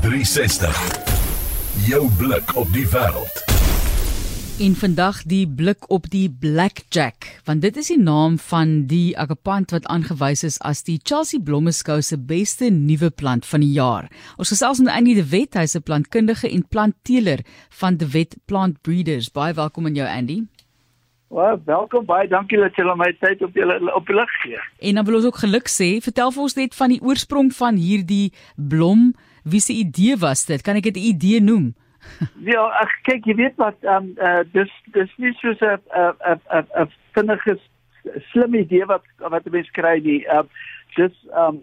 360. Jou blik op die wêreld. En vandag die blik op die Blackjack, want dit is die naam van die agapant wat aangewys is as die Chelsea Blommeskou se beste nuwe plant van die jaar. Ons gesels met Andy de Wet, hy's 'n plantkundige en plantteeler van de Wet Plant Breeders. Baie welkom aan jou Andy. Well, welkom baie. Dankie dat julle my tyd op julle op lig gee. En dan wil ons ook geluk sê. Vertel vir ons net van die oorsprong van hierdie blom. Wie se idee was dit? Kan ek dit 'n idee noem? ja, ek kyk, jy weet wat ehm um, uh, dis dis nie so 'n 'n 'n 'n vinnige slim idee wat wat mense kry nie. Ehm uh, dis ehm um,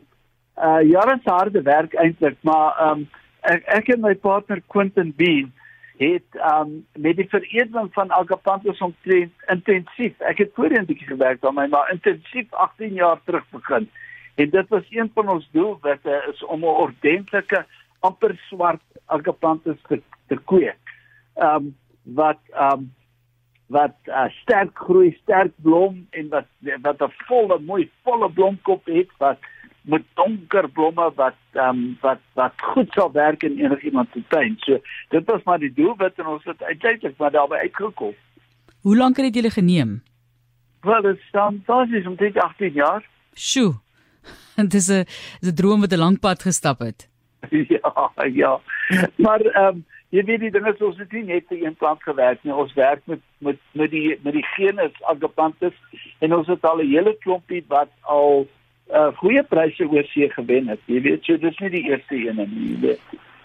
uh jare se harde werk eintlik, maar ehm um, ek ek en my partner Quentin Bean het um, met die veredeling van agapanthus omtrent intensief. Ek het voorheen 'n bietjie gewerk aan my, maar intensief 18 jaar terug begin. En dit was een van ons doelwitte is om 'n ordentlike amper swart agapanthus te te kweek. Ehm um, wat ehm um, wat uh, sterk groei, sterk blom en wat wat 'n volle mooi volle blomkop het wat met donker blomme wat ehm um, wat wat goed sal werk in enigiemand se tuin. So dit was maar die doelwit en ons het uiteindelik maar daarbey uitgekom. Hoe lank het dit julle geneem? Wel, dit staan basies omtrent 18 jaar. Sjoe. Dit is 'n 'n droom wat 'n lang pad gestap het. ja, ja. Maar ehm um, jy weet die dinge is ons het nie net vir een plant gewerk nie. Ons werk met met met die met die genus agapanthus en ons het al 'n hele klompie wat al uh goeie pryse oor see gewen het. Jy weet, so dis nie die eerste een nie.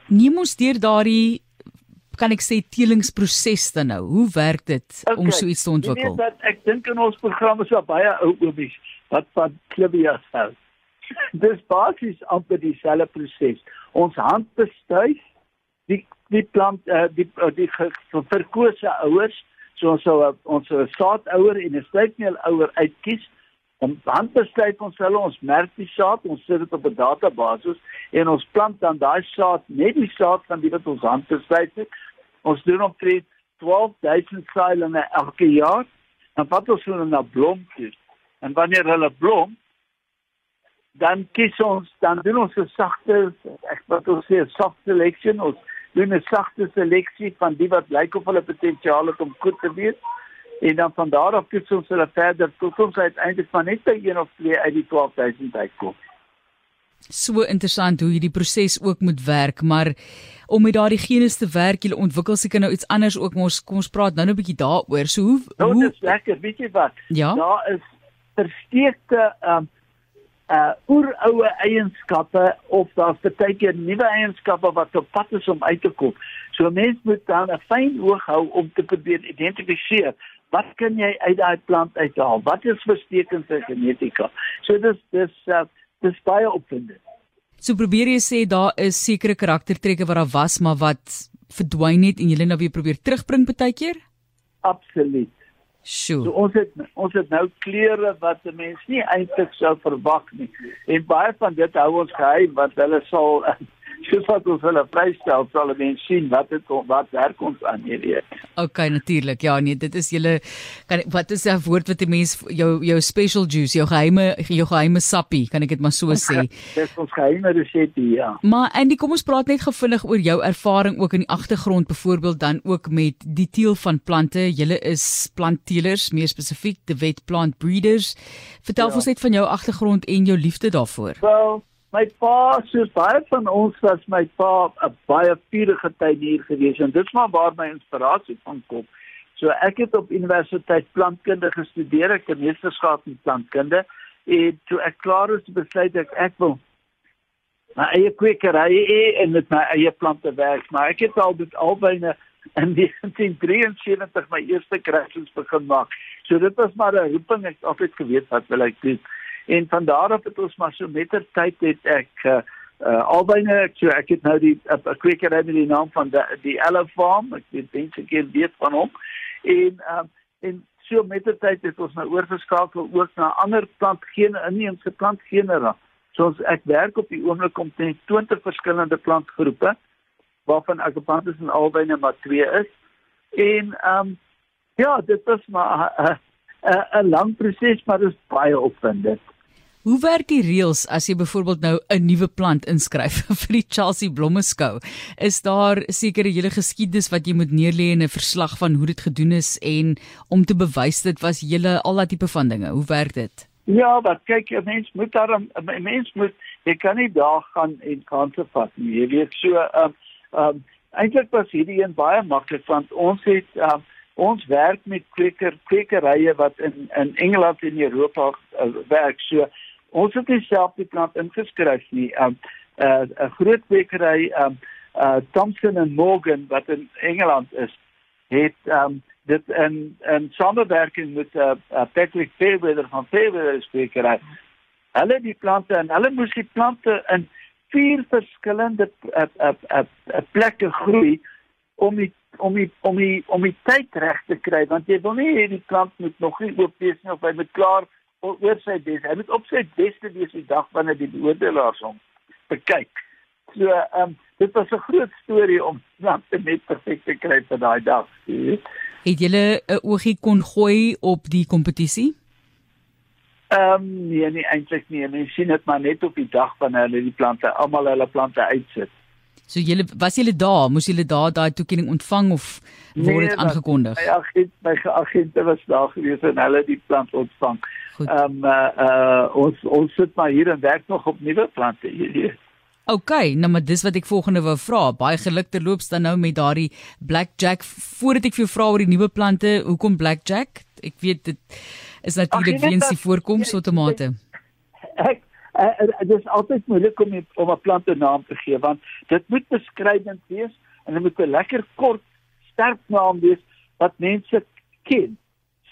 Neem ons deur daardie kan ek sê telingsproses dan nou. Hoe werk dit okay. om so iets te ontwikkel? Weet dat ek dink in ons program is daar baie ou oomies wat van Clivia hou. Dis basies amper dieselfde proses. Ons hand bestuif die die plant uh, die uh, die verkose ouers, so ons sou ons saadouer en 'n slypmeel ouer uitkies. Om hand bestuif ons hulle, ons merk die saad, ons sit dit op 'n database en ons plant dan daai saad net die saad van die wat ons hand bestuif het. Ons doen omtrent 12000 saailinge elke jaar. Dan vat ons hulle na blom toe. En wanneer hulle blom, dan kies ons dan doen ons 'n sagte ek wat ons sê 'n soft selection ons doen 'n sagte seleksie van die wat lyk of hulle potensiaal het om goed te wees en dan van daar af kies ons hulle verder tot ons uiteindelik van net by een of twee uit die 12000 uitkom. So interessant hoe hierdie proses ook moet werk, maar om met daardie genes te werk, jy ontwikkel seker nou iets anders ook, ons kom ons praat nou 'n bietjie daaroor. So hoe nou, hoe Dit is lekker, weet jy wat? Ja? Daar is versteekte ehm um, uh oeroue eienskappe of daar's baie keer nuwe eienskappe wat op pad is om uit te kom. So mens moet dan 'n fyn oog hou om te probeer identifiseer wat kan jy uit daai plant uithaal? Wat is verstekend se genetika? So dis dis uh dis baie opwindend. So probeer jy sê daar is sekere karaktertrekke wat daar was maar wat verdwyn het en jy nou weer probeer terugbring baie keer? Absoluut. Sjoe. So ons het ons het nou kleure wat 'n mens nie eintlik sou verwag nie. En baie van dit hou ons geheim want hulle sal soos wat ons hulle vrystel sal hulle mens sien wat dit wat werk ons aan hierdie. Okay, natuurlik. Ja, nee, dit is julle kan wat is 'n woord wat 'n mens jou jou special juice, jou geheime jou geheime sappie, kan ek dit maar so sê. Dis ons geheime resepte, ja. Maar en die kom ons praat net gevinnig oor jou ervaring ook in die agtergrond, byvoorbeeld dan ook met die teel van plante. Julle is plantteelers, meer spesifiek, the wet plant breeders. Vertel ja. ons net van jou agtergrond en jou liefde daarvoor. Wel, my pa soos baie van ons was my pa 'n baie vurige tuinier gewees en dit is maar waar my inspirasie van kom. So ek het op universiteit plantkunde gestudeer, ek het meesterskap in plantkunde en toe ek klaar is besluit ek ek wil my eie kwekery en met my eie plante werk, maar ek het al dit albyne in 1973 my eerste kruisings begin maak. So dit was maar 'n roeping ek altyd geweet wat wil ek doen en van daar af het ons maar so mettertyd het ek uh, uh albyne ek so ek het nou die uh, kwekery met die naam van die Ella Farm ek weet mense ken weet van hom. En um en so mettertyd het ons nou oorgeskakel ook na ander plantgene inheemse plantgenera so ons ek werk op die oomblik om teen 20 verskillende plantgroepe waarvan agapanthus en albyne maar twee is. En um ja dit is maar uh, 'n uh, 'n lang proses maar dit is baie opwindend Hoe werk die reëls as jy byvoorbeeld nou 'n nuwe plant inskryf vir die Chelsea Blommeskou? Is daar sekere hele geskiedenis wat jy moet neerlê in 'n verslag van hoe dit gedoen is en om te bewys dit was hele al daai tipe van dinge? Hoe werk dit? Ja, maar kyk, 'n mens moet daar 'n mens moet jy kan nie daar gaan en kanse vat nie. Jy weet so ehm um, ehm um, eintlik was hierdie een baie maklik want ons het ehm um, ons werk met kweker kwekerye wat in in Engeland en Europa uh, werk. So ons het self die plant ingeskryf nie. 'n um, uh, 'n groot kwekery um uh Thompson and Morgan wat in Engeland is, het um dit in in samewerking met uh, uh Patrick Fairweather van Fairweather kwekery. Hulle die plante en hulle moes die plante in vier verskillende uh, uh, uh, uh, plekke groei om die om die om die om die tyd reg te kry want jy wil nie hê die plant moet nog nie oop wees nie of hy moet klaar oor sy bes. Hy moet op sy beste wees die dag wanneer die beoordelaars hom bekyk. So, ehm um, dit was 'n groot storie om plante net perfek te kry vir daai dag. Het julle 'n oogie kon gooi op die kompetisie? Ehm um, nee, nie eintlik nie. Mens sien dit maar net op die dag wanneer hulle die plante almal hulle plante uitsit. So julle was julle daar, moes julle daar daai toekenning ontvang of word dit nee, aangekondig? My agent, my agente was daar gewees en hulle die plant ontvang. Ehm um, uh, uh ons ons sit maar hier en werk nog op nuwe plante hier. OK, nou maar dis wat ek volgende wou vra. Baie geluk terloops dan nou met daardie Blackjack. Voordat ek vir jou vra oor die nuwe plante, hoekom Blackjack? Ek weet dit is natuurlik weens die voorkoms van tomate. Ek uh, dit is altyd moeilik om om 'n plant 'n naam te gee want dit moet beskrywend wees en dit moet 'n lekker kort sterk naam wees wat mense ken.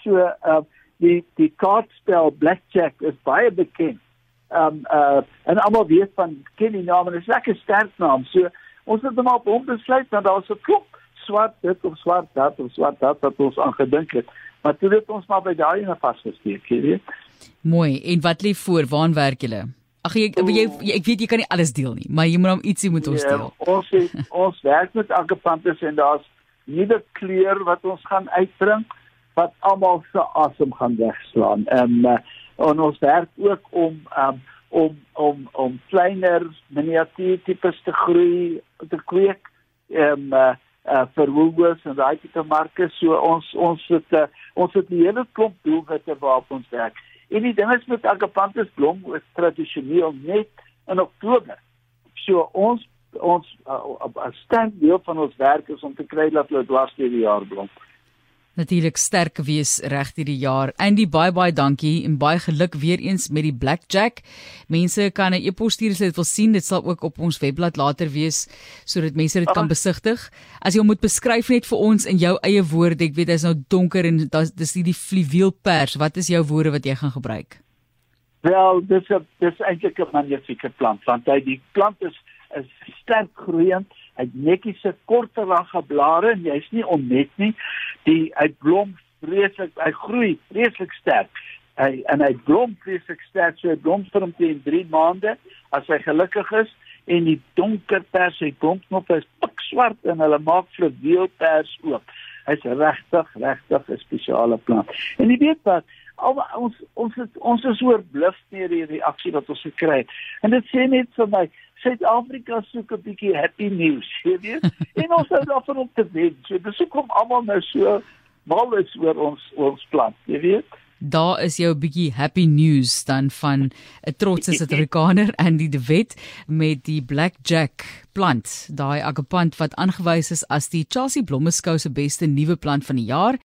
So uh die die kaartspel blackjack is baie bekend. Um uh en almal weet van ken die naam en dit is lekker sterk naam. So ons het hom op hom besluit want daar's 'n klop swart dit of swart dat of swart dat wat ons aangedink het. Maar toe het ons maar by daai ene vasgesteek, jy weet. Mooi. En wat lê voor? Waar werk julle? Ag jy, jy ek weet jy kan nie alles deel nie, maar jy moet hom ietsie moet ons ja, deel. Ja, ons het, ons werk met akapantes en daar's nuwe kleur wat ons gaan uitbring wat almal se asem gaan wegslaan. Ehm um, en ons werk ook om um, om om om kleiner miniatuur tipes te groei te kweek. Ehm um, uh, uh vir Woolworths en daai tipe marke so ons ons het uh, ons het 'n hele klomp doelwitte waarop ons werk. En die ding is met agapanthus blom is tradisioneel net in Oktober. So ons ons 'n uh, sterk deel van ons werk is om te kry dat hulle dwars deur die jaar blom natuurlik sterk wees reg hierdie jaar. Andy baie baie dankie en baie geluk weer eens met die Blackjack. Mense kan 'n e-pos stuur as hulle dit wil sien. Dit sal ook op ons webblad later wees sodat mense dit kan besigtig. As jy hom moet beskryf net vir ons in jou eie woorde. Ek weet hy's nou donker en dis nie die fluweelpers. Wat is jou woorde wat jy gaan gebruik? Wel, dis 'n dis eintlik 'n magnifieke plant want hy die plant is is sterk groeiend hy het netjiese korterige blare en jy's nie onnet nie. Die hy blom vreeslik, hy groei vreeslik sterk. Hy en hy blom vreeslik sterk. So hy blom vir omtrent 3 maande as hy gelukkig is en die donker pers, hy blomknop is pikswart en hulle maak fluweelpers oop. Hy's regtig, regtig 'n spesiale plant. En jy weet wat, al ons ons is, ons is oorbluf deur die reaksie wat ons gekry het. En dit sê net vir my, Suid-Afrika soek 'n bietjie happy news, jy weet. en ons het daarvan om te wen. So dis hoekom almal nou so mal is oor ons ons plan, jy weet. Daar is jou bietjie happy news dan van 'n trotse Suid-Afrikaner en die Wet met die Blackjack plant, daai agapant wat aangewys is as die Chelsea Blommeskou se beste nuwe plant van die jaar.